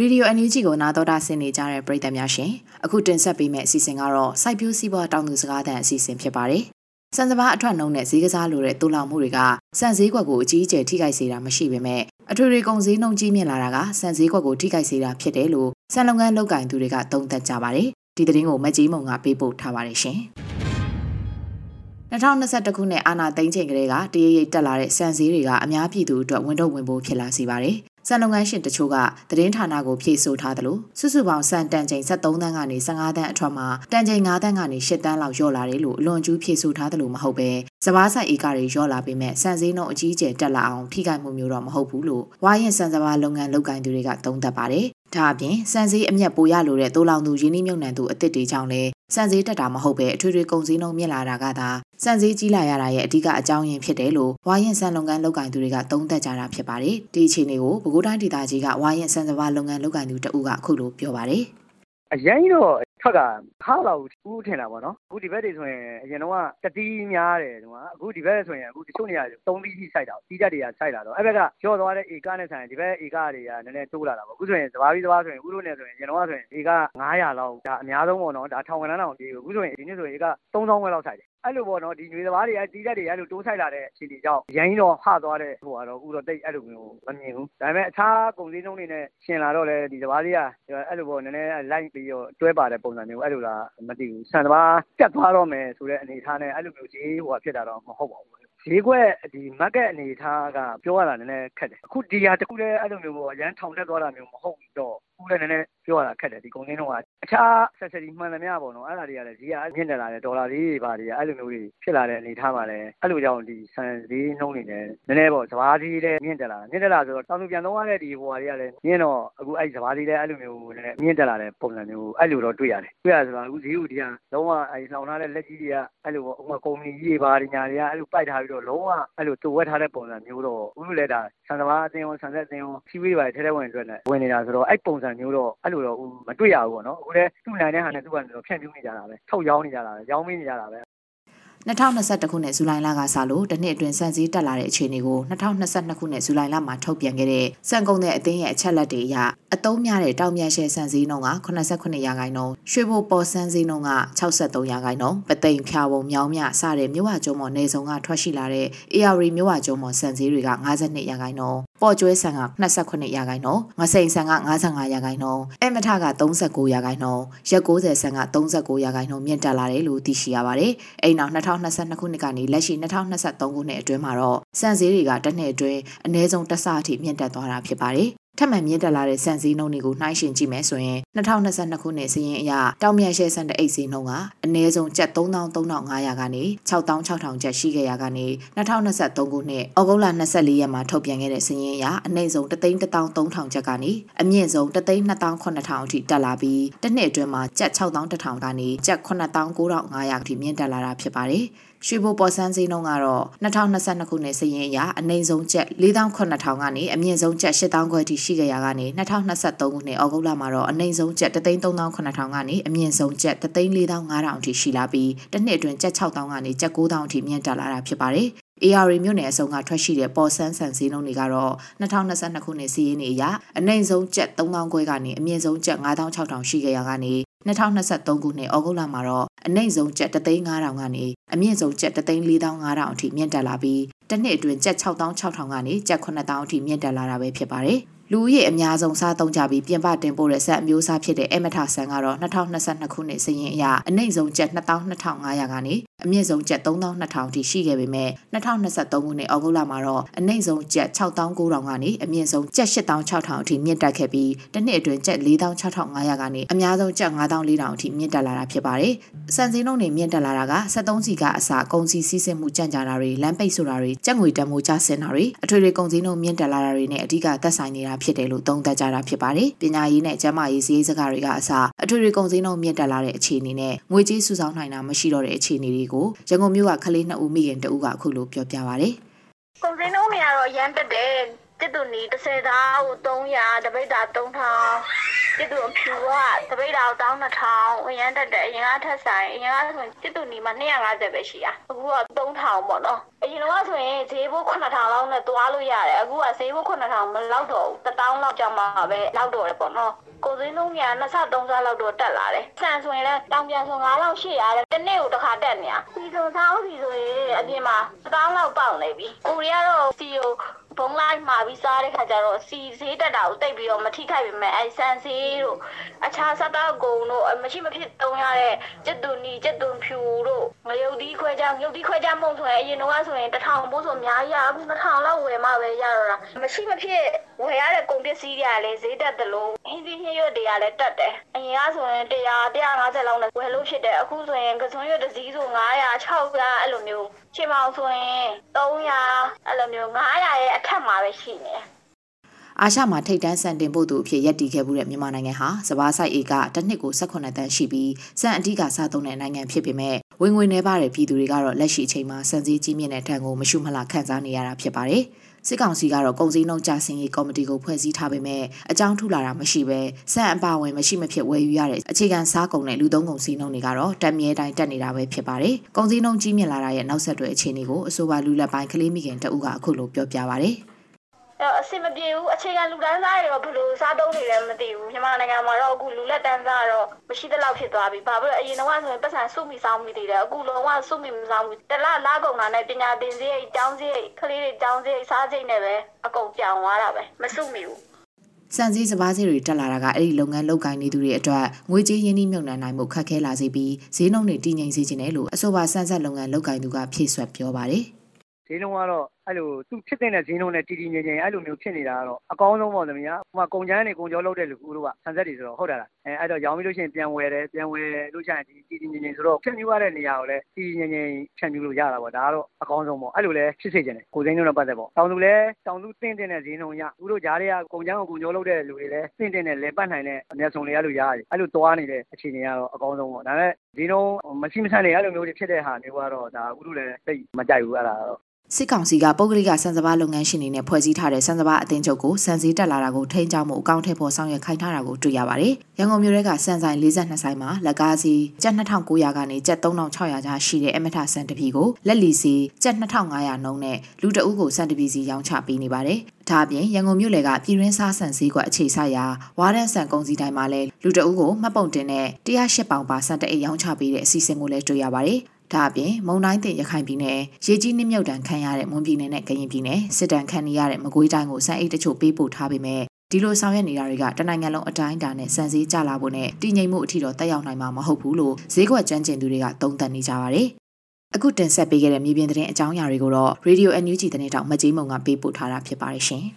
ရေဒီယိုအန်ယူဂျီကိုနာတော်တာဆင်နေကြတဲ့ပရိသတ်များရှင်အခုတင်ဆက်ပေးမယ့်အစီအစဉ်ကတော့စိုက်ပျိုးစီးပွားတောင်သူစကားသံအစီအစဉ်ဖြစ်ပါတယ်စံစဘာအထွက်နှုံးနဲ့ဈေးကစားလိုတဲ့တူလောင်မှုတွေကစံဈေးကွက်ကိုအကြီးအကျယ်ထိခိုက်စေတာမရှိပေမဲ့အထွေထွေကုန်ဈေးနှုန်းကြီးမြင့်လာတာကစံဈေးကွက်ကိုထိခိုက်စေတာဖြစ်တယ်လို့စံလုပ်ငန်းလုပ်ကင်သူတွေကသုံးသပ်ကြပါတယ်ဒီသတင်းကိုမကြီးမုံကပေးပို့ထားပါတယ်ရှင် 2021ခုနှစ်အာနာသိန်းချိန်ကလေးကတရရိပ်တက်လာတဲ့စံစည်းတွေကအများပြည်သူအတွက်ဝန်တော့ဝင်ဖို့ဖြစ်လာစီပါတယ်။စံလုပ်ငန်းရှင်တချို့ကသတင်းဌာနကိုဖြည့်ဆို့ထားသလိုစုစုပေါင်းစံတန်ချိန်73တန်းကနေ15တန်းအထွတ်မှာတန်ချိန်9တန်းကနေ10တန်းလောက်လျော့လာတယ်လို့အလွန်ကျူးဖြည့်ဆို့ထားသလိုမဟုတ်ပဲစပားဆိုင်ဧကတွေလျော့လာပေမဲ့စံစည်းနှုန်းအကြီးအကျယ်တက်လာအောင်ထိခိုက်မှုမျိုးတော့မဟုတ်ဘူးလို့ဝါရင်စံစပားလုပ်ငန်းလုပ်ကိုင်သူတွေကသုံးသပ်ပါတယ်။ ဒါအပြင်စံစည်းအမျက်ပိုရလိုတဲ့တိုးလောင်သူရင်းနှီးမြုပ်နှံသူအစ်စ်တွေကြောင့်လည်းစံစည်းတက်တာမဟုတ်ပဲအထွေထွေကုန်စည်နှုန်းမြင့်လာတာကသာစံစည်းကြီးလာရတာရဲ့အဓိကအကြောင်းရင်းဖြစ်တယ်လို့ဝါရင်စံလုပ်ငန်းလုပ်ကိုင်သူတွေကသုံးသပ်ကြတာဖြစ်ပါတယ်။ဒီအခြေအနေကိုပဲခူးတိုင်းဒေသကြီးကဝါရင်စံစပါးလုပ်ငန်းလုပ်ကိုင်သူတဦးကအခုလိုပြောပါတယ်။အရင်တော့ ထွက်ကဟားလောက်ဦးထင်တာပေါ့နော်အခုဒီဘက်တွေဆိုရင်အရင်တော့ကတတိများတယ်ဒီမှာအခုဒီဘက်ဆိုရင်အခုတချို့နေရာသုံးသီးကြီးစိုက်တာတီးတက်တွေကစိုက်လာတော့အဲ့ဘက်ကကျော်သွားတဲ့ဧကနဲ့ဆိုင်ဒီဘက်ဧကတွေကနည်းနည်းတိုးလာတာပေါ့အခုဆိုရင်စဘာပြီးစဘာဆိုရင်ဥလို့နေဆိုရင်အရင်တော့ဆိုရင်ဧက900လောက်ဒါအများဆုံးပေါ့နော်ဒါထောင်ကနန်းတောင်ပြေအခုဆိုရင်ဒီနေ့ဆိုရင်ဧက3000ဝက်လောက်စိုက်တယ် အဲ့လိုပေါ့နော်ဒီຫນွေစဘာတွေကတီးတက်တွေအဲ့လိုတိုးဆိုင်လာတဲ့အခြေအနေကြောင့်ရိုင်းတော့ဟသွားတဲ့ဟိုကတော့အခုတော့တိတ်အဲ့လိုမျိုးမမြင်ဘူးဒါပေမဲ့အခြားကုန်စည်နှုန်းတွေနဲ့ရှင်လာတော့လေဒီစဘာလေးကအဲ့လိုပေါ့နည်းနည်းလိုက်ပြီးတော့တွဲပါတဲ့ပုံစံမျိုးအဲ့လိုလားမသိဘူးဆန်စပါးတက်သွားတော့မယ်ဆိုတဲ့အနေအထားနဲ့အဲ့လိုမျိုးဈေးဟိုဖြစ်တာတော့မဟုတ်ပါဘူးဈေးကွက်ဒီ market အနေအထားကပြောရတာနည်းနည်းခက်တယ်အခုဒီဟာတခုလည်းအဲ့လိုမျိုးပေါ့အရန်ထောင်တက်သွားတာမျိုးမဟုတ်တော့ခုလည်းနည်းနည်းပြောရတာခက်တယ်ဒီကုန်စည်နှုန်းကအခြား accessory မှန်သမျှပေါ့နော်အဲ့ဒါတွေကလည်းဈေးကမြင့်တက်လာတယ်ဒေါ်လာဈေးတွေပါတွေကအဲ့လိုမျိုးတွေဖြစ်လာတဲ့အနေအထားမှာလည်းအဲ့လိုကြောင့်ဒီဆန်ဈေးနှုန်းတွေလည်းနည်းနည်းပေါ့စဘာဈေးလည်းမြင့်တက်လာမြင့်တက်လာဆိုတော့တောင်သူပြန်သုံးရတဲ့ဒီဟိုဟာတွေကလည်းမြင့်တော့အခုအဲ့စဘာဈေးလည်းအဲ့လိုမျိုးနည်းနည်းမြင့်တက်လာတဲ့ပုံစံမျိုးအဲ့လိုတော့တွေ့ရတယ်တွေ့ရဆိုတော့အခုဈေးဥဒီကလုံးဝအဲ့လောင်ထားတဲ့လက်ကြီးတွေကအဲ့လိုပေါ့ဥပမာကုမ္ပဏီကြီးတွေပါညာတွေကအဲ့လိုပိုက်ထားပြီးတော့လုံးဝအဲ့လိုတူဝက်ထားတဲ့ပုံစံမျိုးတော့ဥလို့လည်းဒါဆန်စဘာအသင်းရောဆန်ဆက်အသင်းရောဖြီးဝေးပါထဲထဲဝင်အတွက်နဲ့ဝင်နေတာဆိုတော့အဲ့ပုံစံမျိုးတော့အဲ့လိုတော့ မတွေ့ရဘူးပေါ့နော် အခုလည်း သူ့နိုင်တဲ့ဟာနဲ့ သူ့ကနေတော့ဖြန့်ဖြူးနေကြတာပဲ ထုတ်ရောင်းနေကြတာပဲ ရောင်းမင်းနေကြတာပဲ 2021ခုနှစ်ဇူလိုင်လကစလို့တစ်နှစ်အတွင်းစံစည်းတက်လာတဲ့အခြေအနေကို2022ခုနှစ်ဇူလိုင်လမှာထုတ်ပြန်ခဲ့တဲ့စံကုန်တဲ့အသင်းရဲ့အချက်လက်တွေအရအသုံးများတဲ့တောင်မြတ်ရှယ်စံစည်းနှုန်းက89ရာခိုင်နှုန်းရွှေဘိုပေါ်စံစည်းနှုန်းက63ရာခိုင်နှုန်းပသိမ်ဖြာပုံမြောင်းမြစတဲ့မြို့ဝကျုံမော်နေစုံကထွက်ရှိလာတဲ့ ARI မြို့ဝကျုံမော်စံစည်းတွေက52ရာခိုင်နှုန်းပေါ်ကျွဲဆန်က28ရာခိုင်နှုန်းငစိန်ဆန်က55ရာခိုင်နှုန်းအမထက39ရာခိုင်နှုန်းရက်60ဆန်က39ရာခိုင်နှုန်းမြင့်တက်လာတယ်လို့သိရှိရပါတယ်။အိမ်နောက်2022ခုနှစ်ကနေလက်ရှိ2023ခုနှစ်အတွင်းမှာတော့စံစည်းတွေကတစ်နှစ်အတွင်းအနည်းဆုံးတစ်ဆအထိမြင့်တက်သွားတာဖြစ်ပါတယ် ထပ်မံမြင့်တက်လာတဲ့စံစည်းနှုန်းတွေကိုနှိုင်းယှဉ်ကြည့်မယ်ဆိုရင်2022ခုနှစ်စီးရင်အရတောင်မြတ်ရှဲစံတအိတ်စည်းနှုန်းကအနည်းဆုံးကျပ်33,500ကနေ66,000ကျပ်ရှိခဲ့ရကနေ2023ခုနှစ်ဩဂုတ်လ24ရက်မှာထုတ်ပြန်ခဲ့တဲ့စီးရင်အရအနှိမ့်ဆုံး3,300ကျပ်ကနေအမြင့်ဆုံး3,2,900အထိတက်လာပြီးတစ်နှစ်အတွင်းမှာကျပ်6,100ကနေကျပ်9,900အထိမြင့်တက်လာတာဖြစ်ပါတယ်။ ရွှေဘိုပေါ်ဆန်းစည်းနှုန်းကတော့2022ခုနှစ်စည်ရင်အရအနိမ့်ဆုံးကျပ်4800ကနေအမြင့်ဆုံးကျပ်8000ခွဲထိရှိခဲ့ရကနေ2023ခုနှစ်ဩဂုတ်လမှာတော့အနိမ့်ဆုံးကျပ်33800ကနေအမြင့်ဆုံးကျပ်34500အထိရှိလာပြီးတစ်နှစ်အတွင်းကျပ်6000ကနေကျပ်9000အထိမြင့်တက်လာတာဖြစ်ပါတယ် AR မြို့နယ်အစုံကထွက်ရှိတဲ့ပေါ်ဆန်းဆန်စည်းနှုန်းတွေကတော့2022ခုနှစ်စီးရင်နေအရအနိမ့်ဆုံးကျပ်3000ခွဲကနေအမြင့်ဆုံးကျပ်9600ရှိခဲ့ရကနေ 2023ခုနှစ်ဩဂုတ်လမှာတော့အနိမ့်ဆုံးကျပ်3,500ကနေအမြင့်ဆုံးကျပ်3,4,500အထိမြင့်တက်လာပြီးတစ်နှစ်အတွင်းကျပ်6,600ကနေကျပ်9,000အထိမြင့်တက်လာတာပဲဖြစ်ပါတယ်။လူဦးရေအများဆုံးစားသုံးကြပြီးပြင်ပတင်ပို့တဲ့ဆက်အမျိုးအစားဖြစ်တဲ့အမထဆန်ကတော့2022ခုနှစ်စရင်အရအနှိမ့်ဆုံးကျပ်22,500ကနေ အမြင့်ဆုံးကျပ်32,000ထိရှိခဲ့ပေမဲ့2023ခုနှစ်ဩဂုတ်လမှာတော့အနှိမ့်ဆုံးကျပ်6,900ကနေအမြင့်ဆုံးကျပ်8,600အထိမြင့်တက်ခဲ့ပြီးတစ်နှစ်အတွင်းကျပ်4,600ကနေအများဆုံးကျပ်5,400အထိမြင့်တက်လာတာဖြစ်ပါတယ်။စံစည်းနှုန်းတွေမြင့်တက်လာတာက73စီကအစကုန်စည်စည်းစိမ်မှုကြံ့ကြာတာတွေလမ်းပိတ်ဆိုတာတွေကြက်ငွေတမိုးကျဆင်းတာတွေအထွေထွေကုန်စည်နှုန်းမြင့်တက်လာတာတွေနဲ့အဓိကသက်ဆိုင်နေတာဖြစ်တယ်လို့သုံးသပ်ကြတာဖြစ်ပါတယ်။ပညာရေးနဲ့ကျန်းမာရေးစည်းစကားတွေကအစအထွေထွေကုန်စည်နှုန်းမြင့်တက်လာတဲ့အခြေအနေနဲ့ငွေကြေးစုဆောင်းနိုင်တာမရှိတော့တဲ့အခြေအနေတွေကိုရန်ကုန်မြို့ကကလေးနှစ်ဦးမိခင်တဦးကအခုလိုပြောပြပါဗျ။ကုန်စည်နှုန်းတွေကတော့ရမ်းတက်တယ်။တစ်တူနီ30သားကို300တပိတ်တာ3000 ကျတူအဖြူကတပိတ်တော်တောင်း2000အရင်တက်တယ်အရင်ကထက်ဆိုင်အရင်ကဆိုရင်ကျတူနီမှာ250ပဲရှိတာအခုက3000ပေါ့နော်အရင်တော့ဆိုရင်ဈေးဘိုး9000လောက်နဲ့သွားလို့ရတယ်အခုကဈေးဘိုး9000မလောက်တော့ဘူး1000လောက်ကြောင်မှပဲလောက်တော့တယ်ပေါ့နော်ကိုစင်းလုံးကနှစ်ဆသုံးဆလောက်တော့တက်လာတယ်။ဆန်ဆိုရင်လည်းတောင်ပြန်ဆို9လောက်ရှိရတယ်။တစ်နေ့ကိုတစ်ခါတက်နေတာ။စီဆိုစားဦးစီဆိုရင်အပြင်မှာ1000လောက်ပေါက်နေပြီ။ကိုရီးယားတော့စီကို ဘုံလိုက်မှာပြီးစားတဲ့ခါကျတော့စီဈေးတက်တာကိုတိတ်ပြီးတော့မထိခိုက်ပေမဲ့အဲဆန်ဈေးတို့အခြားစားတောက်ကုန်တို့မရှိမဖြစ်သုံးရတဲ့ကျက်တူနီကျက်တူဖြူတို့ငရုတ်သီးခွဲကြငရုတ်သီးခွဲကြမုံဆိုရင်အရင်တော့ဆိုရင်1000ဘိုးဆိုအများကြီးအခု2000လောက်ဝယ်မှပဲရတော့တာမရှိမဖြစ်ဝယ်ရတဲ့ကုန်ပ စ္စည်းတွေကလည်းဈေးတက်တယ်လို့ဟင်းသီးဟင်းရွက်တွေကလည်းတက်တယ်အရင်ကဆိုရင်100 150လောက်နဲ့ဝယ်လို့ဖြစ်တယ်အခုဆိုရင်ကစွန်းရွက်တစ်စီးဆို900 600အဲ့လိုမျိုးချင်မောင်ဆိုရင်300အဲ့လိုမျိုး900ရဲ့အထက်မှာပဲရှိနေတယ်အာရှမှာထိတ်တန်းစံတင်ဖို့သူအဖြစ်ရပ်တည်ခဲ့မှုတဲ့မြန်မာနိုင်ငံဟာစဘာဆိုင်အေကတစ်နှစ်ကို18တန်းရှိပြီးစံအဓိကစားသုံးတဲ့နိုင်ငံဖြစ်ပေမဲ့ဝင်ငွေနှဲပါတဲ့ပြည်သူတွေကတော့လက်ရှိအချိန်မှာစံစည်းကြီးမြင့်တဲ့ထံကိုမရှုမလှခံစားနေရတာဖြစ်ပါတယ်။ စစ်ကောင်စီကတော့ကုန်စည်နှုန်းကြဆင်းရေးကော်မတီကိုဖွဲ့စည်းထားပေမဲ့အကြောင်းထုလာတာမရှိဘဲစံအပါဝင်မရှိမဖြစ်ဝယ်ယူရတဲ့အခြေခံစားကုန်နဲ့လူသုံးကုန်စည်နှုန်းတွေကတော့တက်မြဲတိုင်းတက်နေတာပဲဖြစ်ပါတယ်။ကုန်စည်နှုန်းကြီးမြင့်လာတာရဲ့နောက်ဆက်တွဲအခြေအနေကိုအဆိုပါလူလက်ပိုင်းကလေးမိခင်တအုပ်ကအခုလိုပြောပြပါဗျ။ အဲ့အဆင်မပြေဘူးအခြေခံလူတန်းစားတွေတော့ဘယ်လိုစားသုံးနေလဲမသိဘူးမြန်မာနိုင်ငံမှာတော့အခုလူလက်တန်းစားတော့မရှိသလောက်ဖြစ်သွားပြီဘာဖြစ်လို့အရင်တော့ဆိုရင်ပတ်စံစုမိဆောင်မိသေးတယ်အခုလုံးဝစုမိမဆောင်ဘူးတလားလားကုန်တာနဲ့ပညာသင်စရိတ်ကျောင်းစရိတ်ကလေးတွေကျောင်းစရိတ်စားစရိတ်နဲ့ပဲအကုန်ပြောင်းသွားတာပဲမစုမိဘူးစံစည်းစပါးစည်းတွေတက်လာတာကအဲ့ဒီလုပ်ငန်းလုပ်ကိုင်နေသူတွေအတွက်ငွေကြေးရင်းနှီးမြှုပ်နှံနိုင်မှုခက်ခဲလာစေပြီးဈေးနှုန်းတွေတည်ငြိမ်စေခြင်းနဲ့လို့အဆိုပါစံဆက်လုပ်ငန်းလုပ်ကိုင်သူကဖြည့်ဆွတ်ပြောပါတယ်။ဈေးနှုန်းကတော့ အဲ့လိုသူ့ဖြစ်တဲ့ဈေးနှုန်းနဲ့တည်တည်ငြိမ်ငြိမ်အဲ့လိုမျိုးဖြစ်နေတာကတော့အကောင်းဆုံးပေါ့သမီး။ဟိုမှာကုန်ကြမ်းတွေကုန်ကြောလုပ်တဲ့လူတို့ကဆန်ဆက်တွေဆိုတော့ဟုတ်တယ်လား။အဲအဲ့တော့ရောင်းပြီးလို့ရှိရင်ပြန်ဝယ်တယ်ပြန်ဝယ်လို့ရှိရင်ဒီတည်တည်ငြိမ်ငြိမ်ဆိုတော့ဖြန့်ဖြူးရတဲ့နေရာကိုလည်းတည်တည်ငြိမ်ငြိမ်ဖြန့်ဖြူးလို့ရတာပေါ့ဒါကတော့အကောင်းဆုံးပေါ့အဲ့လိုလည်းဖြစ်စေချင်တယ်ကိုစိမ်းနှုန်းနဲ့ပတ်သက်ပေါ့တောင်သူလည်းတောင်သူတင့်တဲ့ဈေးနှုန်းရသူတို့ဂျားတွေကကုန်ကြမ်းကိုကုန်ကြောလုပ်တဲ့လူတွေလည်းတင့်တဲ့လေပတ်နိုင်တဲ့အမျက်ဆုံးတွေအဲ့လိုရတယ်အဲ့လိုသွားနေတဲ့အခြေအနေကတော့အကောင်းဆုံးပေါ့ဒါပေမဲ့ဈေးနှုန်းမရှိမဆန်နေအဲ့လိုမျိုးတွေဖြစ်တဲ့ဟာမျိုးကတော့ဒါအခုတို့လည်းသိမကြိုက်ဘူးအဲ့ဒါတော့ စစ်ကောင်စီကပုဂ္ဂလိကစံစဘာလုပ်ငန်းရှင်တွေနဲ့ဖွဲ့စည်းထားတဲ့စံစဘာအသင်းချုပ်ကိုစံစည်းတက်လာတာကိုထိန်းကျောင်းမှုအကောင့်ထဲပေါ်ဆောင်ရွက်ခိုင်းထားတာကိုတွေ့ရပါတယ်။ရန်ကုန်မြို့ရဲကစံဆိုင်42ဆိုင်မှာလက်ကားစီကျပ်2900ကနေကျပ်3600ကျားရှိတဲ့အမထစံတပီကိုလက်လီစီကျပ်2500နှုန်းနဲ့လူတအုပ်ကိုစံတပီစီရောင်းချပေးနေပါတယ်။ဒါအပြင်ရန်ကုန်မြို့လယ်ကပြည်ရင်းစားဆန်စည်းကွက်အခြေဆရာဝါရန်ဆန်ကုန်စည်တိုင်းမှာလည်းလူတအုပ်ကိုမှတ်ပုံတင်တဲ့108ပေါင်ပါစံတအိတ်ရောင်းချပေးတဲ့အစီအစဉ်ကိုလည်းတွေ့ရပါတယ်။ ဒါအပြင်မုံတိုင်းတင်ရခိုင်ပြည်နယ်ရေကြီးနှိမ့်မြုပ်တန်ခံရတဲ့မွန်ပြည်နယ်နဲ့ကရင်ပြည်နယ်စစ်တမ်းခံနေရတဲ့မကွေးတိုင်းကိုစံအိတ်တချို့ပေးပို့ထားပေမဲ့ဒီလိုဆောင်ရွက်နေတာတွေကတနိုင်ငံလုံးအတိုင်းအတာနဲ့စံစည်းကြလာဖို့နဲ့တည်ငြိမ်မှုအထီတော့တက်ရောက်နိုင်မှာမဟုတ်ဘူးလို့ဈေးကွက်ကျွမ်းကျင်သူတွေကသုံးသပ်နေကြပါတယ်။အခုတင်ဆက်ပေးခဲ့တဲ့မြေပြင်သတင်းအကြောင်းအရာတွေကိုတော့ Radio NUG သတင်းတောင်မကြီးမုံကပေးပို့ထားတာဖြစ်ပါတယ်ရှင်။